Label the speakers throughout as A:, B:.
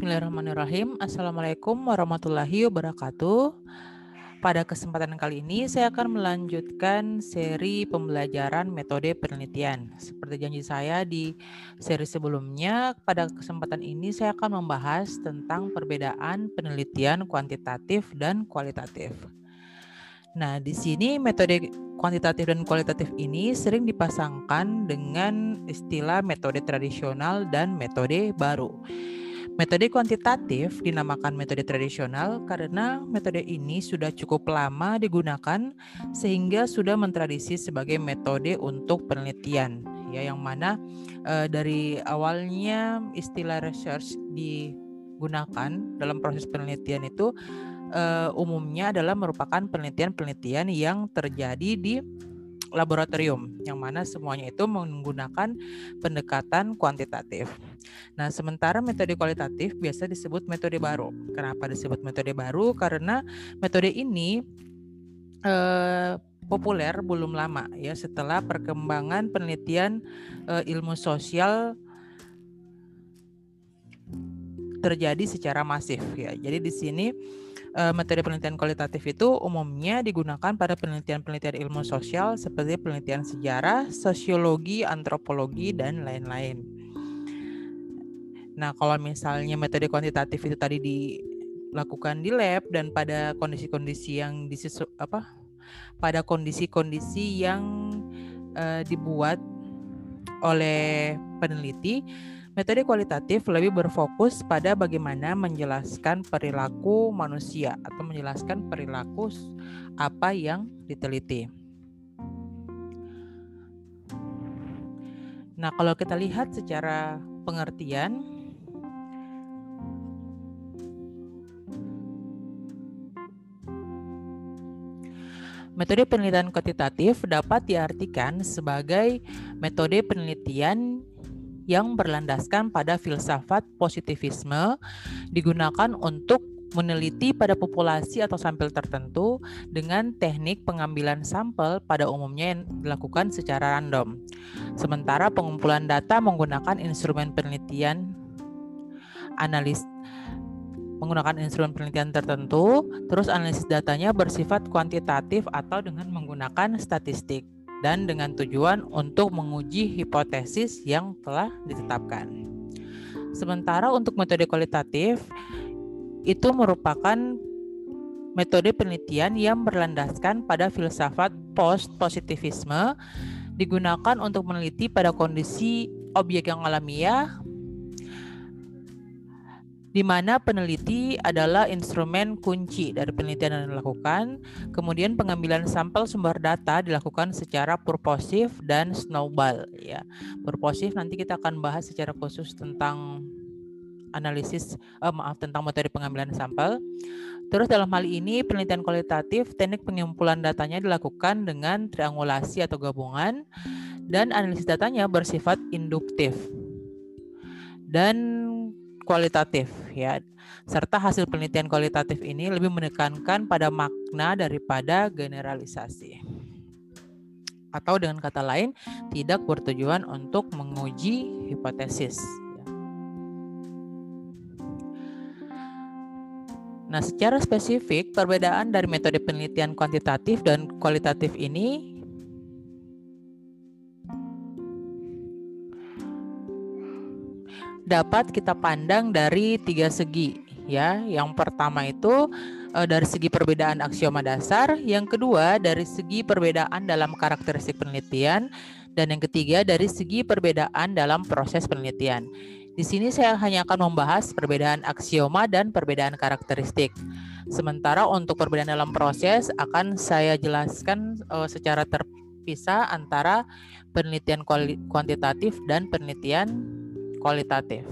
A: Bismillahirrahmanirrahim. Assalamualaikum warahmatullahi wabarakatuh. Pada kesempatan kali ini saya akan melanjutkan seri pembelajaran metode penelitian. Seperti janji saya di seri sebelumnya, pada kesempatan ini saya akan membahas tentang perbedaan penelitian kuantitatif dan kualitatif. Nah, di sini metode kuantitatif dan kualitatif ini sering dipasangkan dengan istilah metode tradisional dan metode baru. Metode kuantitatif dinamakan metode tradisional karena metode ini sudah cukup lama digunakan sehingga sudah mentradisi sebagai metode untuk penelitian ya yang mana e, dari awalnya istilah research digunakan dalam proses penelitian itu uh, umumnya adalah merupakan penelitian-penelitian yang terjadi di laboratorium yang mana semuanya itu menggunakan pendekatan kuantitatif. Nah, sementara metode kualitatif biasa disebut metode baru. Kenapa disebut metode baru? Karena metode ini eh, populer belum lama ya setelah perkembangan penelitian eh, ilmu sosial terjadi secara masif ya. Jadi di sini uh, metode penelitian kualitatif itu umumnya digunakan pada penelitian-penelitian ilmu sosial seperti penelitian sejarah, sosiologi, antropologi, dan lain-lain. Nah, kalau misalnya metode kuantitatif itu tadi dilakukan di lab dan pada kondisi-kondisi yang disesu apa pada kondisi-kondisi yang uh, dibuat oleh peneliti Metode kualitatif lebih berfokus pada bagaimana menjelaskan perilaku manusia atau menjelaskan perilaku apa yang diteliti. Nah, kalau kita lihat secara pengertian, metode penelitian kuantitatif dapat diartikan sebagai metode penelitian yang berlandaskan pada filsafat positivisme digunakan untuk meneliti pada populasi atau sampel tertentu dengan teknik pengambilan sampel pada umumnya yang dilakukan secara random. Sementara pengumpulan data menggunakan instrumen penelitian analis menggunakan instrumen penelitian tertentu, terus analisis datanya bersifat kuantitatif atau dengan menggunakan statistik dan dengan tujuan untuk menguji hipotesis yang telah ditetapkan. Sementara untuk metode kualitatif itu merupakan metode penelitian yang berlandaskan pada filsafat post-positivisme digunakan untuk meneliti pada kondisi objek yang alamiah di mana peneliti adalah instrumen kunci dari penelitian yang dilakukan. Kemudian pengambilan sampel sumber data dilakukan secara purposif dan snowball ya. Purposif nanti kita akan bahas secara khusus tentang analisis eh, maaf tentang metode pengambilan sampel. Terus dalam hal ini penelitian kualitatif teknik pengumpulan datanya dilakukan dengan triangulasi atau gabungan dan analisis datanya bersifat induktif. Dan kualitatif ya. Serta hasil penelitian kualitatif ini lebih menekankan pada makna daripada generalisasi. Atau dengan kata lain, tidak bertujuan untuk menguji hipotesis. Ya. Nah, secara spesifik, perbedaan dari metode penelitian kuantitatif dan kualitatif ini dapat kita pandang dari tiga segi ya. Yang pertama itu uh, dari segi perbedaan aksioma dasar, yang kedua dari segi perbedaan dalam karakteristik penelitian, dan yang ketiga dari segi perbedaan dalam proses penelitian. Di sini saya hanya akan membahas perbedaan aksioma dan perbedaan karakteristik. Sementara untuk perbedaan dalam proses akan saya jelaskan uh, secara terpisah antara penelitian kuantitatif dan penelitian kualitatif.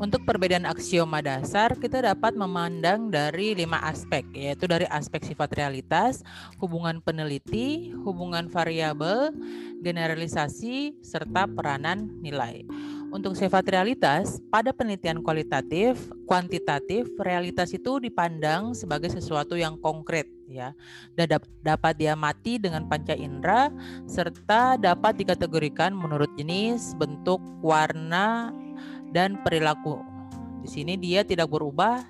A: Untuk perbedaan aksioma dasar, kita dapat memandang dari lima aspek, yaitu dari aspek sifat realitas, hubungan peneliti, hubungan variabel, generalisasi, serta peranan nilai. Untuk sifat realitas, pada penelitian kualitatif, kuantitatif, realitas itu dipandang sebagai sesuatu yang konkret, ya dan dapat diamati dengan panca indera serta dapat dikategorikan menurut jenis, bentuk, warna dan perilaku. Di sini dia tidak berubah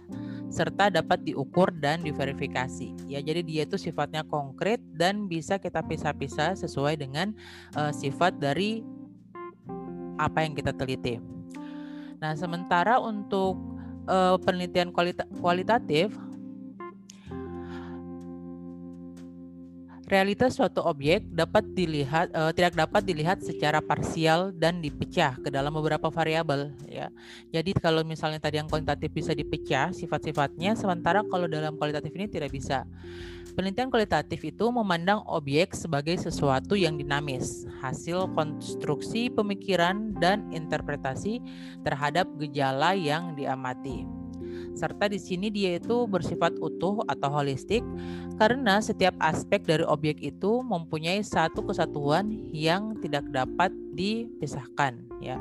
A: serta dapat diukur dan diverifikasi. Ya, jadi dia itu sifatnya konkret dan bisa kita pisah-pisah sesuai dengan uh, sifat dari apa yang kita teliti. Nah, sementara untuk uh, penelitian kualita kualitatif realitas suatu objek dapat dilihat uh, tidak dapat dilihat secara parsial dan dipecah ke dalam beberapa variabel ya. Jadi kalau misalnya tadi yang kuantitatif bisa dipecah sifat-sifatnya sementara kalau dalam kualitatif ini tidak bisa. Penelitian kualitatif itu memandang objek sebagai sesuatu yang dinamis, hasil konstruksi pemikiran dan interpretasi terhadap gejala yang diamati. Serta di sini dia itu bersifat utuh atau holistik karena setiap aspek dari objek itu mempunyai satu kesatuan yang tidak dapat dipisahkan ya.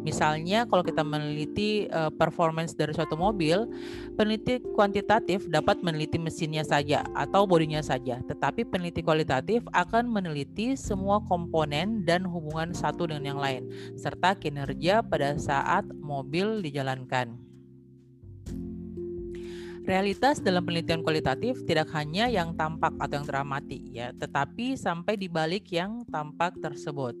A: Misalnya kalau kita meneliti uh, performance dari suatu mobil, peneliti kuantitatif dapat meneliti mesinnya saja atau bodinya saja, tetapi peneliti kualitatif akan meneliti semua komponen dan hubungan satu dengan yang lain serta kinerja pada saat mobil dijalankan. Realitas dalam penelitian kualitatif tidak hanya yang tampak atau yang teramati ya, tetapi sampai di balik yang tampak tersebut.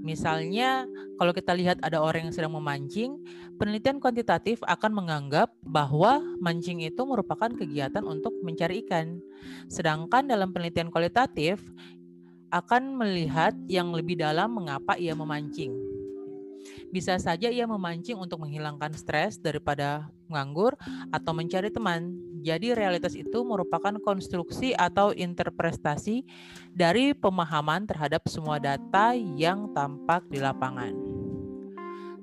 A: Misalnya, kalau kita lihat ada orang yang sedang memancing, penelitian kuantitatif akan menganggap bahwa mancing itu merupakan kegiatan untuk mencari ikan. Sedangkan dalam penelitian kualitatif akan melihat yang lebih dalam mengapa ia memancing. Bisa saja ia memancing untuk menghilangkan stres daripada menganggur atau mencari teman. Jadi realitas itu merupakan konstruksi atau interpretasi dari pemahaman terhadap semua data yang tampak di lapangan.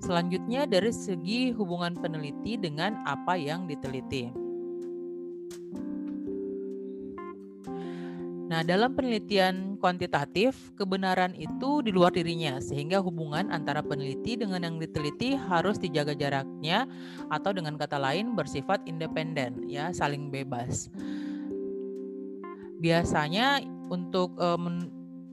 A: Selanjutnya dari segi hubungan peneliti dengan apa yang diteliti. Nah, dalam penelitian kuantitatif, kebenaran itu di luar dirinya, sehingga hubungan antara peneliti dengan yang diteliti harus dijaga jaraknya, atau dengan kata lain bersifat independen, ya, saling bebas. Biasanya untuk uh,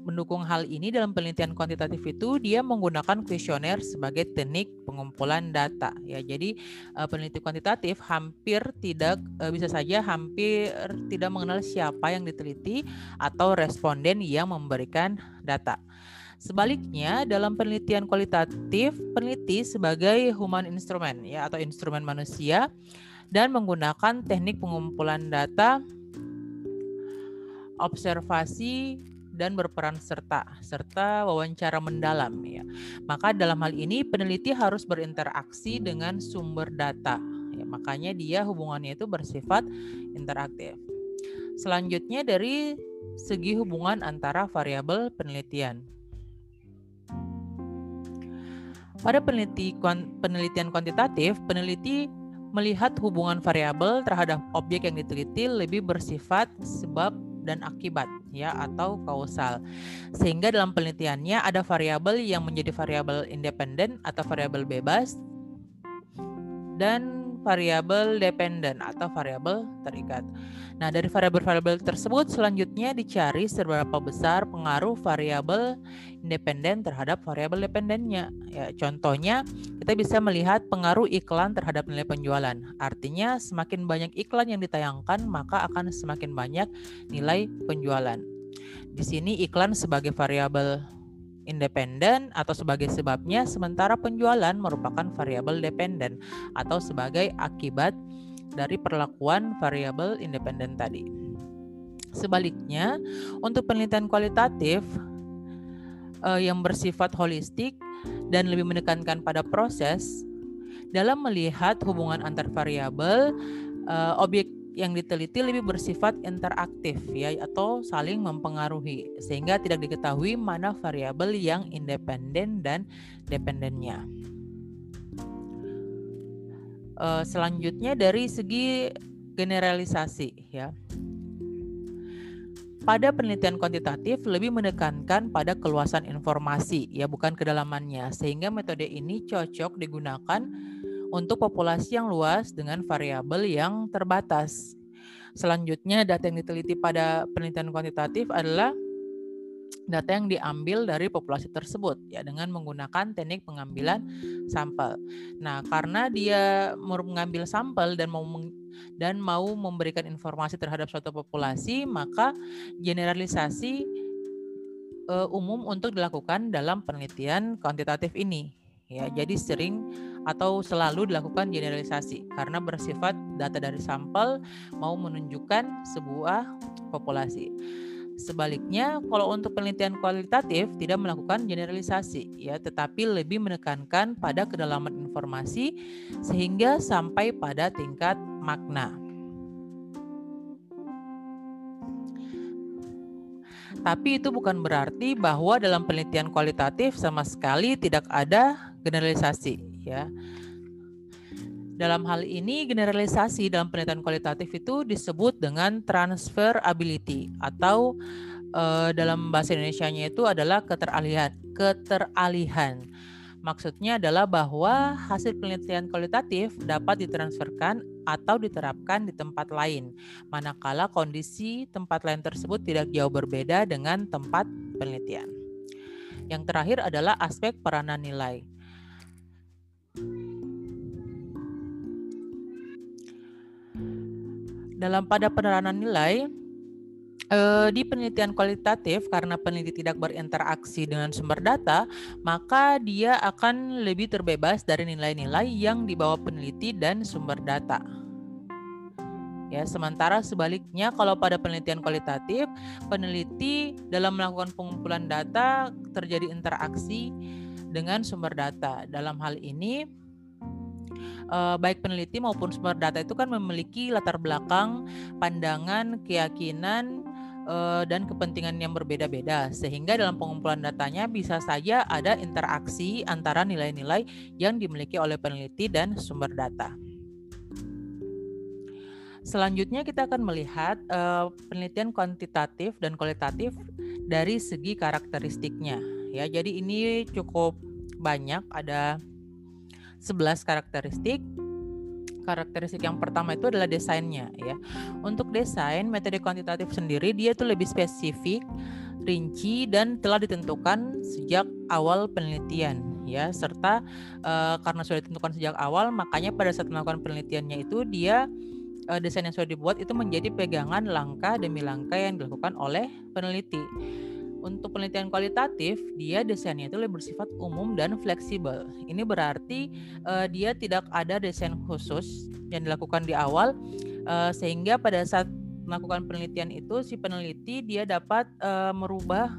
A: mendukung hal ini dalam penelitian kuantitatif itu dia menggunakan kuesioner sebagai teknik pengumpulan data ya. Jadi uh, peneliti kuantitatif hampir tidak uh, bisa saja hampir tidak mengenal siapa yang diteliti atau responden yang memberikan data. Sebaliknya, dalam penelitian kualitatif, peneliti sebagai human instrument ya atau instrumen manusia dan menggunakan teknik pengumpulan data observasi dan berperan serta serta wawancara mendalam ya. Maka dalam hal ini peneliti harus berinteraksi dengan sumber data. Ya, makanya dia hubungannya itu bersifat interaktif. Selanjutnya dari segi hubungan antara variabel penelitian. Pada peneliti, penelitian kuantitatif, peneliti melihat hubungan variabel terhadap objek yang diteliti lebih bersifat sebab dan akibat ya atau kausal. Sehingga dalam penelitiannya ada variabel yang menjadi variabel independen atau variabel bebas dan variabel dependen atau variabel terikat. Nah, dari variabel-variabel tersebut selanjutnya dicari seberapa besar pengaruh variabel independen terhadap variabel dependennya. Ya, contohnya kita bisa melihat pengaruh iklan terhadap nilai penjualan. Artinya semakin banyak iklan yang ditayangkan, maka akan semakin banyak nilai penjualan. Di sini iklan sebagai variabel independen atau sebagai sebabnya, sementara penjualan merupakan variabel dependen atau sebagai akibat dari perlakuan variabel independen tadi. Sebaliknya, untuk penelitian kualitatif uh, yang bersifat holistik dan lebih menekankan pada proses dalam melihat hubungan antar variabel, uh, objek yang diteliti lebih bersifat interaktif ya atau saling mempengaruhi sehingga tidak diketahui mana variabel yang independen dan dependennya. Uh, selanjutnya dari segi generalisasi ya. Pada penelitian kuantitatif lebih menekankan pada keluasan informasi ya bukan kedalamannya sehingga metode ini cocok digunakan untuk populasi yang luas dengan variabel yang terbatas. Selanjutnya data yang diteliti pada penelitian kuantitatif adalah data yang diambil dari populasi tersebut ya dengan menggunakan teknik pengambilan sampel. Nah, karena dia mengambil sampel dan mau dan mau memberikan informasi terhadap suatu populasi, maka generalisasi uh, umum untuk dilakukan dalam penelitian kuantitatif ini. Ya, jadi sering atau selalu dilakukan generalisasi karena bersifat data dari sampel mau menunjukkan sebuah populasi. Sebaliknya, kalau untuk penelitian kualitatif tidak melakukan generalisasi, ya, tetapi lebih menekankan pada kedalaman informasi sehingga sampai pada tingkat makna. Tapi itu bukan berarti bahwa dalam penelitian kualitatif sama sekali tidak ada generalisasi, ya. Dalam hal ini, generalisasi dalam penelitian kualitatif itu disebut dengan transfer ability atau uh, dalam bahasa Indonesia-nya itu adalah keteralihan. Keteralihan. Maksudnya adalah bahwa hasil penelitian kualitatif dapat ditransferkan atau diterapkan di tempat lain, manakala kondisi tempat lain tersebut tidak jauh berbeda dengan tempat penelitian. Yang terakhir adalah aspek peranan nilai. Dalam pada penerapan nilai eh, di penelitian kualitatif karena peneliti tidak berinteraksi dengan sumber data, maka dia akan lebih terbebas dari nilai-nilai yang dibawa peneliti dan sumber data. Ya, sementara sebaliknya kalau pada penelitian kualitatif, peneliti dalam melakukan pengumpulan data terjadi interaksi dengan sumber data. Dalam hal ini uh, baik peneliti maupun sumber data itu kan memiliki latar belakang, pandangan, keyakinan uh, dan kepentingan yang berbeda-beda sehingga dalam pengumpulan datanya bisa saja ada interaksi antara nilai-nilai yang dimiliki oleh peneliti dan sumber data. Selanjutnya kita akan melihat uh, penelitian kuantitatif dan kualitatif dari segi karakteristiknya ya. Jadi ini cukup banyak ada 11 karakteristik. Karakteristik yang pertama itu adalah desainnya ya. Untuk desain metode kuantitatif sendiri dia itu lebih spesifik, rinci dan telah ditentukan sejak awal penelitian ya serta uh, karena sudah ditentukan sejak awal makanya pada saat melakukan penelitiannya itu dia uh, desain yang sudah dibuat itu menjadi pegangan langkah demi langkah yang dilakukan oleh peneliti untuk penelitian kualitatif, dia desainnya itu lebih bersifat umum dan fleksibel. Ini berarti uh, dia tidak ada desain khusus yang dilakukan di awal, uh, sehingga pada saat melakukan penelitian itu si peneliti dia dapat uh, merubah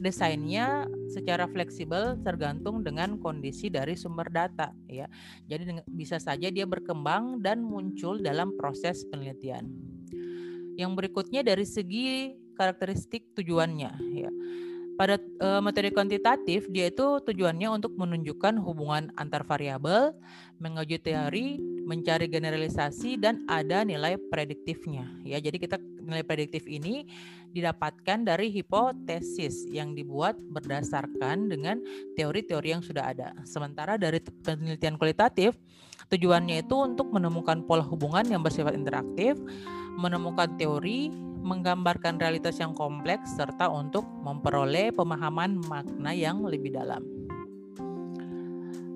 A: desainnya secara fleksibel tergantung dengan kondisi dari sumber data ya. Jadi bisa saja dia berkembang dan muncul dalam proses penelitian. Yang berikutnya dari segi karakteristik tujuannya ya. Pada uh, materi kuantitatif dia itu tujuannya untuk menunjukkan hubungan antar variabel, menguji teori, mencari generalisasi dan ada nilai prediktifnya ya. Jadi kita nilai prediktif ini didapatkan dari hipotesis yang dibuat berdasarkan dengan teori-teori yang sudah ada. Sementara dari penelitian kualitatif tujuannya itu untuk menemukan pola hubungan yang bersifat interaktif, menemukan teori menggambarkan realitas yang kompleks serta untuk memperoleh pemahaman makna yang lebih dalam.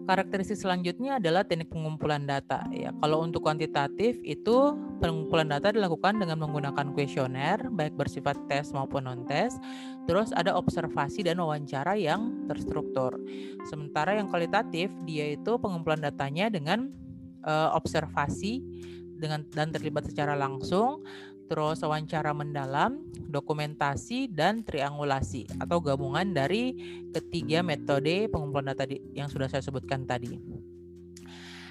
A: Karakteristik selanjutnya adalah teknik pengumpulan data. Ya, kalau untuk kuantitatif itu pengumpulan data dilakukan dengan menggunakan kuesioner baik bersifat tes maupun non tes. Terus ada observasi dan wawancara yang terstruktur. Sementara yang kualitatif dia itu pengumpulan datanya dengan uh, observasi dengan dan terlibat secara langsung terus wawancara mendalam, dokumentasi, dan triangulasi atau gabungan dari ketiga metode pengumpulan data yang sudah saya sebutkan tadi.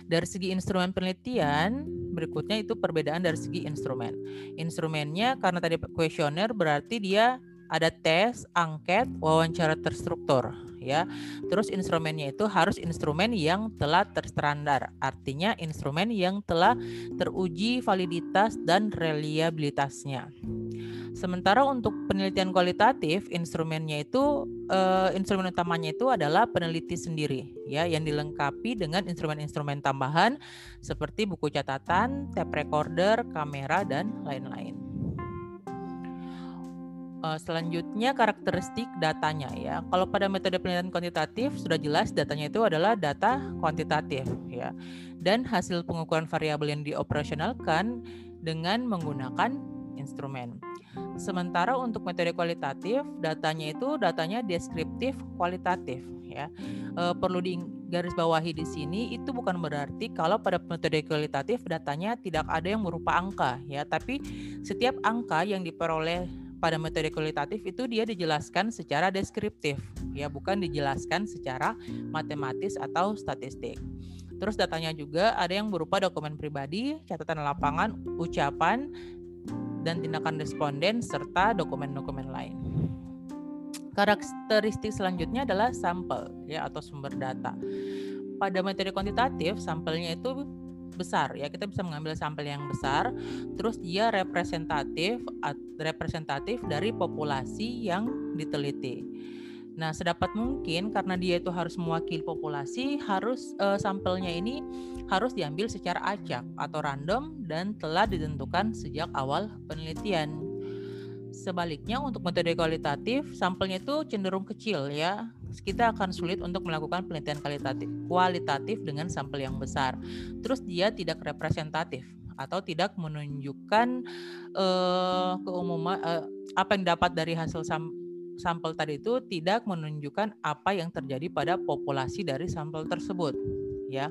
A: Dari segi instrumen penelitian, berikutnya itu perbedaan dari segi instrumen. Instrumennya karena tadi kuesioner berarti dia ada tes, angket, wawancara terstruktur ya. Terus instrumennya itu harus instrumen yang telah terstandar. Artinya instrumen yang telah teruji validitas dan reliabilitasnya. Sementara untuk penelitian kualitatif, instrumennya itu uh, instrumen utamanya itu adalah peneliti sendiri, ya, yang dilengkapi dengan instrumen-instrumen tambahan seperti buku catatan, tape recorder, kamera, dan lain-lain. Uh, selanjutnya karakteristik datanya ya. Kalau pada metode penelitian kuantitatif sudah jelas datanya itu adalah data kuantitatif ya. Dan hasil pengukuran variabel yang dioperasionalkan dengan menggunakan instrumen. Sementara untuk metode kualitatif, datanya itu datanya deskriptif kualitatif ya. E, perlu digarisbawahi di sini itu bukan berarti kalau pada metode kualitatif datanya tidak ada yang berupa angka ya, tapi setiap angka yang diperoleh pada metode kualitatif itu dia dijelaskan secara deskriptif ya, bukan dijelaskan secara matematis atau statistik. Terus datanya juga ada yang berupa dokumen pribadi, catatan lapangan, ucapan, dan tindakan responden serta dokumen-dokumen lain. Karakteristik selanjutnya adalah sampel ya atau sumber data. Pada metode kuantitatif, sampelnya itu besar ya kita bisa mengambil sampel yang besar terus dia representatif representatif dari populasi yang diteliti Nah, sedapat mungkin karena dia itu harus mewakili populasi, harus uh, sampelnya ini harus diambil secara acak atau random dan telah ditentukan sejak awal penelitian. Sebaliknya untuk metode kualitatif, sampelnya itu cenderung kecil ya. Kita akan sulit untuk melakukan penelitian kualitatif, kualitatif dengan sampel yang besar. Terus dia tidak representatif atau tidak menunjukkan uh, keumuman uh, apa yang dapat dari hasil sampel sampel tadi itu tidak menunjukkan apa yang terjadi pada populasi dari sampel tersebut ya.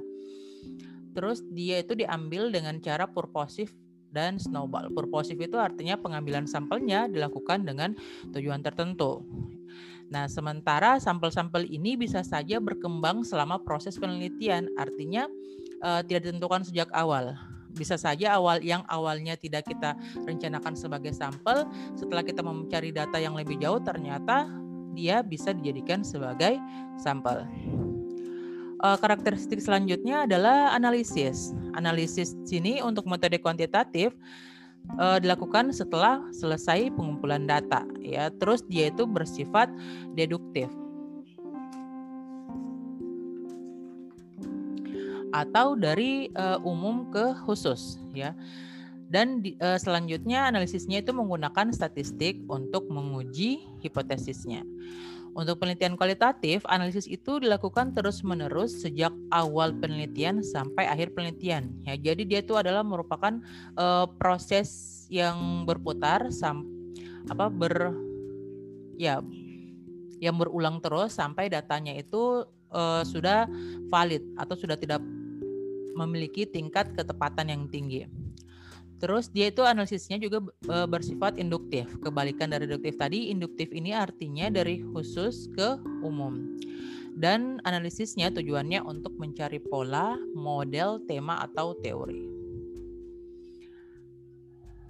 A: Terus dia itu diambil dengan cara purposif dan snowball. Purposif itu artinya pengambilan sampelnya dilakukan dengan tujuan tertentu. Nah, sementara sampel-sampel ini bisa saja berkembang selama proses penelitian, artinya uh, tidak ditentukan sejak awal bisa saja awal yang awalnya tidak kita rencanakan sebagai sampel setelah kita mencari data yang lebih jauh ternyata dia bisa dijadikan sebagai sampel. Uh, karakteristik selanjutnya adalah analisis. Analisis sini untuk metode kuantitatif uh, dilakukan setelah selesai pengumpulan data ya. Terus dia itu bersifat deduktif. atau dari uh, umum ke khusus ya. Dan di, uh, selanjutnya analisisnya itu menggunakan statistik untuk menguji hipotesisnya. Untuk penelitian kualitatif, analisis itu dilakukan terus-menerus sejak awal penelitian sampai akhir penelitian. Ya, jadi dia itu adalah merupakan uh, proses yang berputar sam apa ber ya yang berulang terus sampai datanya itu uh, sudah valid atau sudah tidak memiliki tingkat ketepatan yang tinggi. Terus dia itu analisisnya juga e, bersifat induktif. Kebalikan dari deduktif tadi, induktif ini artinya dari khusus ke umum. Dan analisisnya tujuannya untuk mencari pola, model, tema atau teori.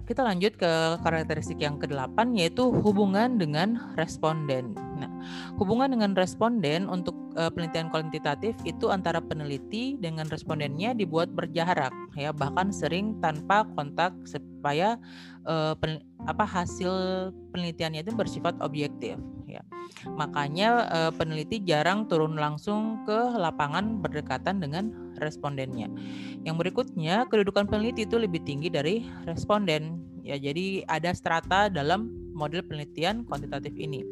A: Kita lanjut ke karakteristik yang kedelapan yaitu hubungan dengan responden. Nah, hubungan dengan responden untuk uh, penelitian kuantitatif itu antara peneliti dengan respondennya dibuat berjarak ya bahkan sering tanpa kontak supaya uh, pen, apa hasil penelitiannya itu bersifat objektif ya. Makanya uh, peneliti jarang turun langsung ke lapangan berdekatan dengan respondennya. Yang berikutnya, kedudukan peneliti itu lebih tinggi dari responden. Ya, jadi ada strata dalam model penelitian kuantitatif ini.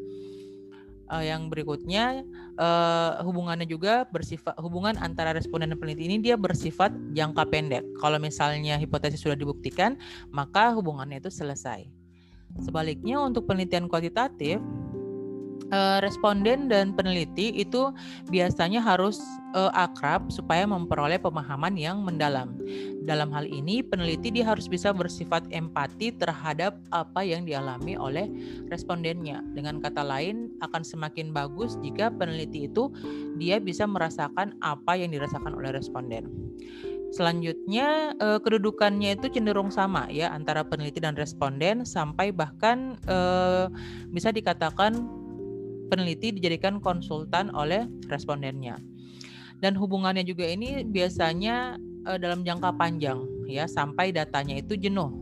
A: Uh, yang berikutnya uh, hubungannya juga bersifat hubungan antara responden dan peneliti ini dia bersifat jangka pendek. Kalau misalnya hipotesis sudah dibuktikan, maka hubungannya itu selesai. Sebaliknya untuk penelitian kuantitatif uh, responden dan peneliti itu biasanya harus uh, akrab supaya memperoleh pemahaman yang mendalam. Dalam hal ini, peneliti dia harus bisa bersifat empati terhadap apa yang dialami oleh respondennya. Dengan kata lain, akan semakin bagus jika peneliti itu dia bisa merasakan apa yang dirasakan oleh responden. Selanjutnya eh, kedudukannya itu cenderung sama ya antara peneliti dan responden sampai bahkan eh, bisa dikatakan peneliti dijadikan konsultan oleh respondennya. Dan hubungannya juga ini biasanya uh, dalam jangka panjang ya sampai datanya itu jenuh.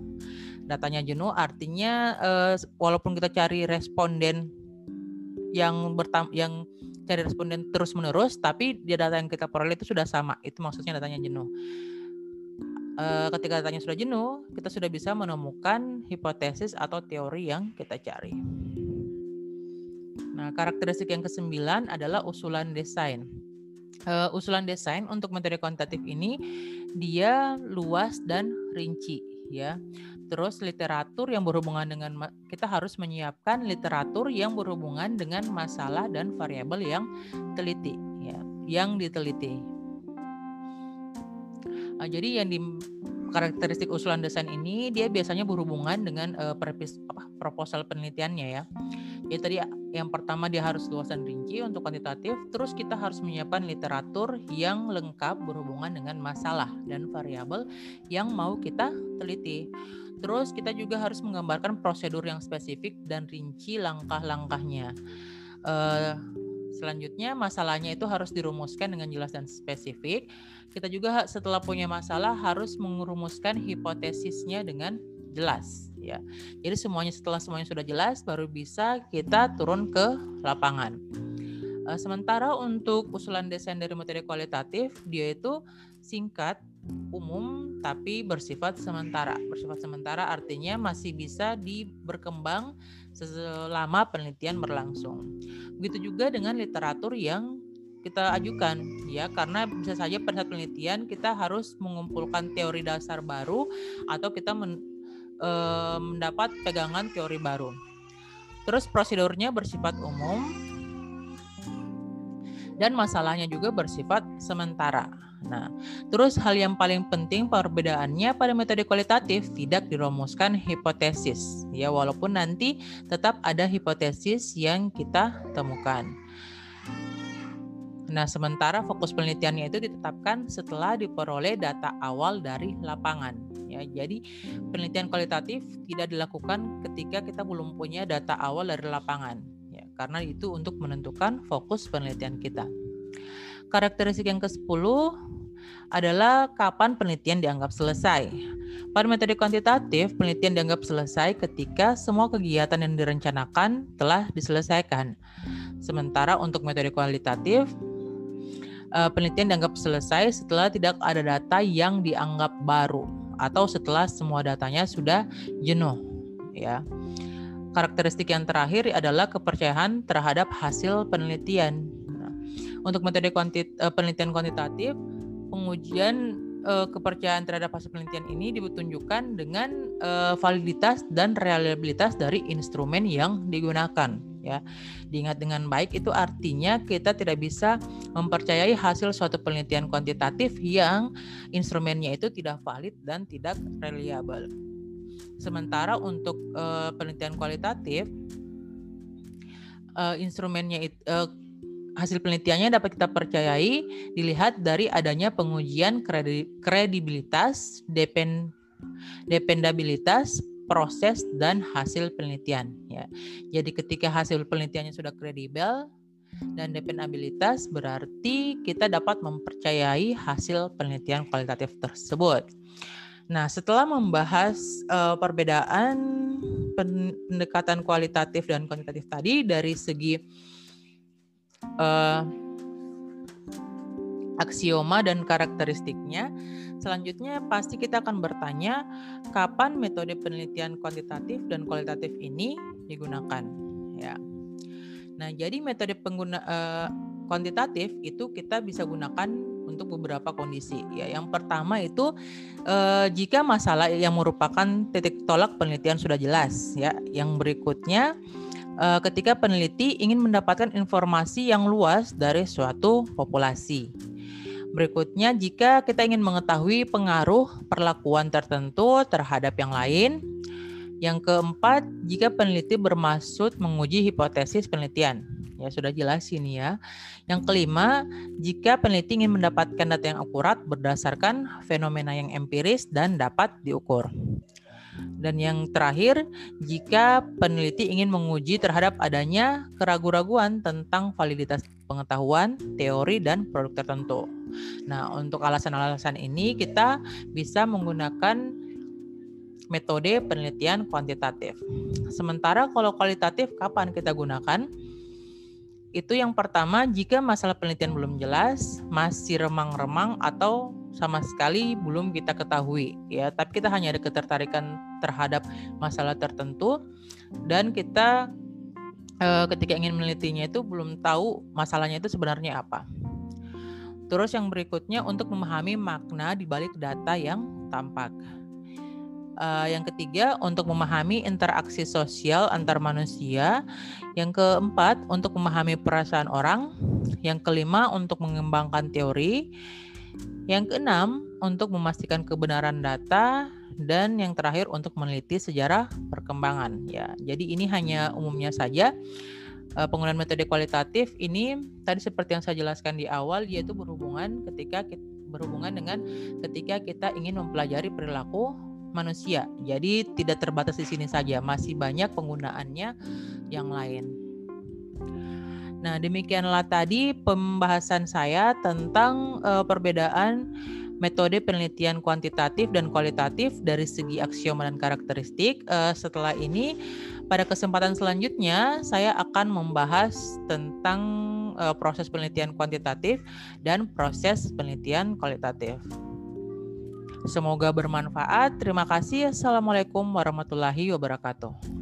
A: datanya jenuh artinya uh, walaupun kita cari responden yang bertam yang cari responden terus menerus tapi di data yang kita peroleh itu sudah sama itu maksudnya datanya jenuh uh, ketika datanya sudah jenuh kita sudah bisa menemukan hipotesis atau teori yang kita cari nah karakteristik yang kesembilan adalah usulan desain uh, usulan desain untuk metode kuantitatif ini dia luas dan rinci ya Terus literatur yang berhubungan dengan kita harus menyiapkan literatur yang berhubungan dengan masalah dan variabel yang teliti ya, yang diteliti. Nah, jadi yang di karakteristik usulan desain ini dia biasanya berhubungan dengan uh, perpis, apa, proposal penelitiannya ya. Jadi tadi yang pertama dia harus luas dan rinci untuk kuantitatif, terus kita harus menyiapkan literatur yang lengkap berhubungan dengan masalah dan variabel yang mau kita teliti. Terus kita juga harus menggambarkan prosedur yang spesifik dan rinci langkah-langkahnya. Uh, selanjutnya masalahnya itu harus dirumuskan dengan jelas dan spesifik. Kita juga setelah punya masalah harus merumuskan hipotesisnya dengan jelas ya. Jadi semuanya setelah semuanya sudah jelas baru bisa kita turun ke lapangan. Uh, sementara untuk usulan desain dari materi kualitatif dia itu singkat umum tapi bersifat sementara. Bersifat sementara artinya masih bisa diberkembang selama penelitian berlangsung. Begitu juga dengan literatur yang kita ajukan ya karena bisa saja pada saat penelitian kita harus mengumpulkan teori dasar baru atau kita men, e, mendapat pegangan teori baru. Terus prosedurnya bersifat umum dan masalahnya juga bersifat sementara. Nah, terus hal yang paling penting perbedaannya pada metode kualitatif tidak dirumuskan hipotesis, ya walaupun nanti tetap ada hipotesis yang kita temukan. Nah, sementara fokus penelitiannya itu ditetapkan setelah diperoleh data awal dari lapangan. Ya, jadi penelitian kualitatif tidak dilakukan ketika kita belum punya data awal dari lapangan. Ya, karena itu untuk menentukan fokus penelitian kita. Karakteristik yang ke-10 adalah kapan penelitian dianggap selesai. Pada metode kuantitatif, penelitian dianggap selesai ketika semua kegiatan yang direncanakan telah diselesaikan. Sementara untuk metode kualitatif, eh, penelitian dianggap selesai setelah tidak ada data yang dianggap baru atau setelah semua datanya sudah jenuh, ya. Karakteristik yang terakhir adalah kepercayaan terhadap hasil penelitian. Untuk metode kuantit, uh, penelitian kuantitatif, pengujian uh, kepercayaan terhadap hasil penelitian ini ditunjukkan dengan uh, validitas dan reliabilitas dari instrumen yang digunakan ya. Diingat dengan baik itu artinya kita tidak bisa mempercayai hasil suatu penelitian kuantitatif yang instrumennya itu tidak valid dan tidak reliable. Sementara untuk uh, penelitian kualitatif uh, instrumennya itu uh, hasil penelitiannya dapat kita percayai dilihat dari adanya pengujian kredibilitas, depend, dependabilitas, proses dan hasil penelitian ya. Jadi ketika hasil penelitiannya sudah kredibel dan dependabilitas berarti kita dapat mempercayai hasil penelitian kualitatif tersebut. Nah, setelah membahas uh, perbedaan pendekatan kualitatif dan kuantitatif tadi dari segi uh, aksioma dan karakteristiknya. Selanjutnya pasti kita akan bertanya kapan metode penelitian kuantitatif dan kualitatif ini digunakan ya. Nah, jadi metode pengguna uh, kuantitatif itu kita bisa gunakan untuk beberapa kondisi ya. Yang pertama itu uh, jika masalah yang merupakan titik tolak penelitian sudah jelas ya. Yang berikutnya uh, ketika peneliti ingin mendapatkan informasi yang luas dari suatu populasi. Berikutnya, jika kita ingin mengetahui pengaruh perlakuan tertentu terhadap yang lain. Yang keempat, jika peneliti bermaksud menguji hipotesis penelitian. Ya, sudah jelas ini ya. Yang kelima, jika peneliti ingin mendapatkan data yang akurat berdasarkan fenomena yang empiris dan dapat diukur. Dan yang terakhir, jika peneliti ingin menguji terhadap adanya keraguan-raguan tentang validitas pengetahuan, teori, dan produk tertentu. Nah, untuk alasan-alasan ini kita bisa menggunakan metode penelitian kuantitatif. Sementara kalau kualitatif kapan kita gunakan? Itu yang pertama jika masalah penelitian belum jelas, masih remang-remang atau sama sekali belum kita ketahui ya, tapi kita hanya ada ketertarikan terhadap masalah tertentu dan kita eh, ketika ingin menelitinya itu belum tahu masalahnya itu sebenarnya apa. Terus yang berikutnya untuk memahami makna di balik data yang tampak. Uh, yang ketiga untuk memahami interaksi sosial antar manusia. Yang keempat untuk memahami perasaan orang. Yang kelima untuk mengembangkan teori. Yang keenam untuk memastikan kebenaran data dan yang terakhir untuk meneliti sejarah perkembangan ya. Jadi ini hanya umumnya saja uh, penggunaan metode kualitatif ini tadi seperti yang saya jelaskan di awal yaitu berhubungan ketika kita, berhubungan dengan ketika kita ingin mempelajari perilaku manusia. Jadi tidak terbatas di sini saja, masih banyak penggunaannya yang lain. Nah, demikianlah tadi pembahasan saya tentang uh, perbedaan metode penelitian kuantitatif dan kualitatif dari segi aksioma dan karakteristik. Uh, setelah ini, pada kesempatan selanjutnya saya akan membahas tentang uh, proses penelitian kuantitatif dan proses penelitian kualitatif. Semoga bermanfaat. Terima kasih. Assalamualaikum warahmatullahi wabarakatuh.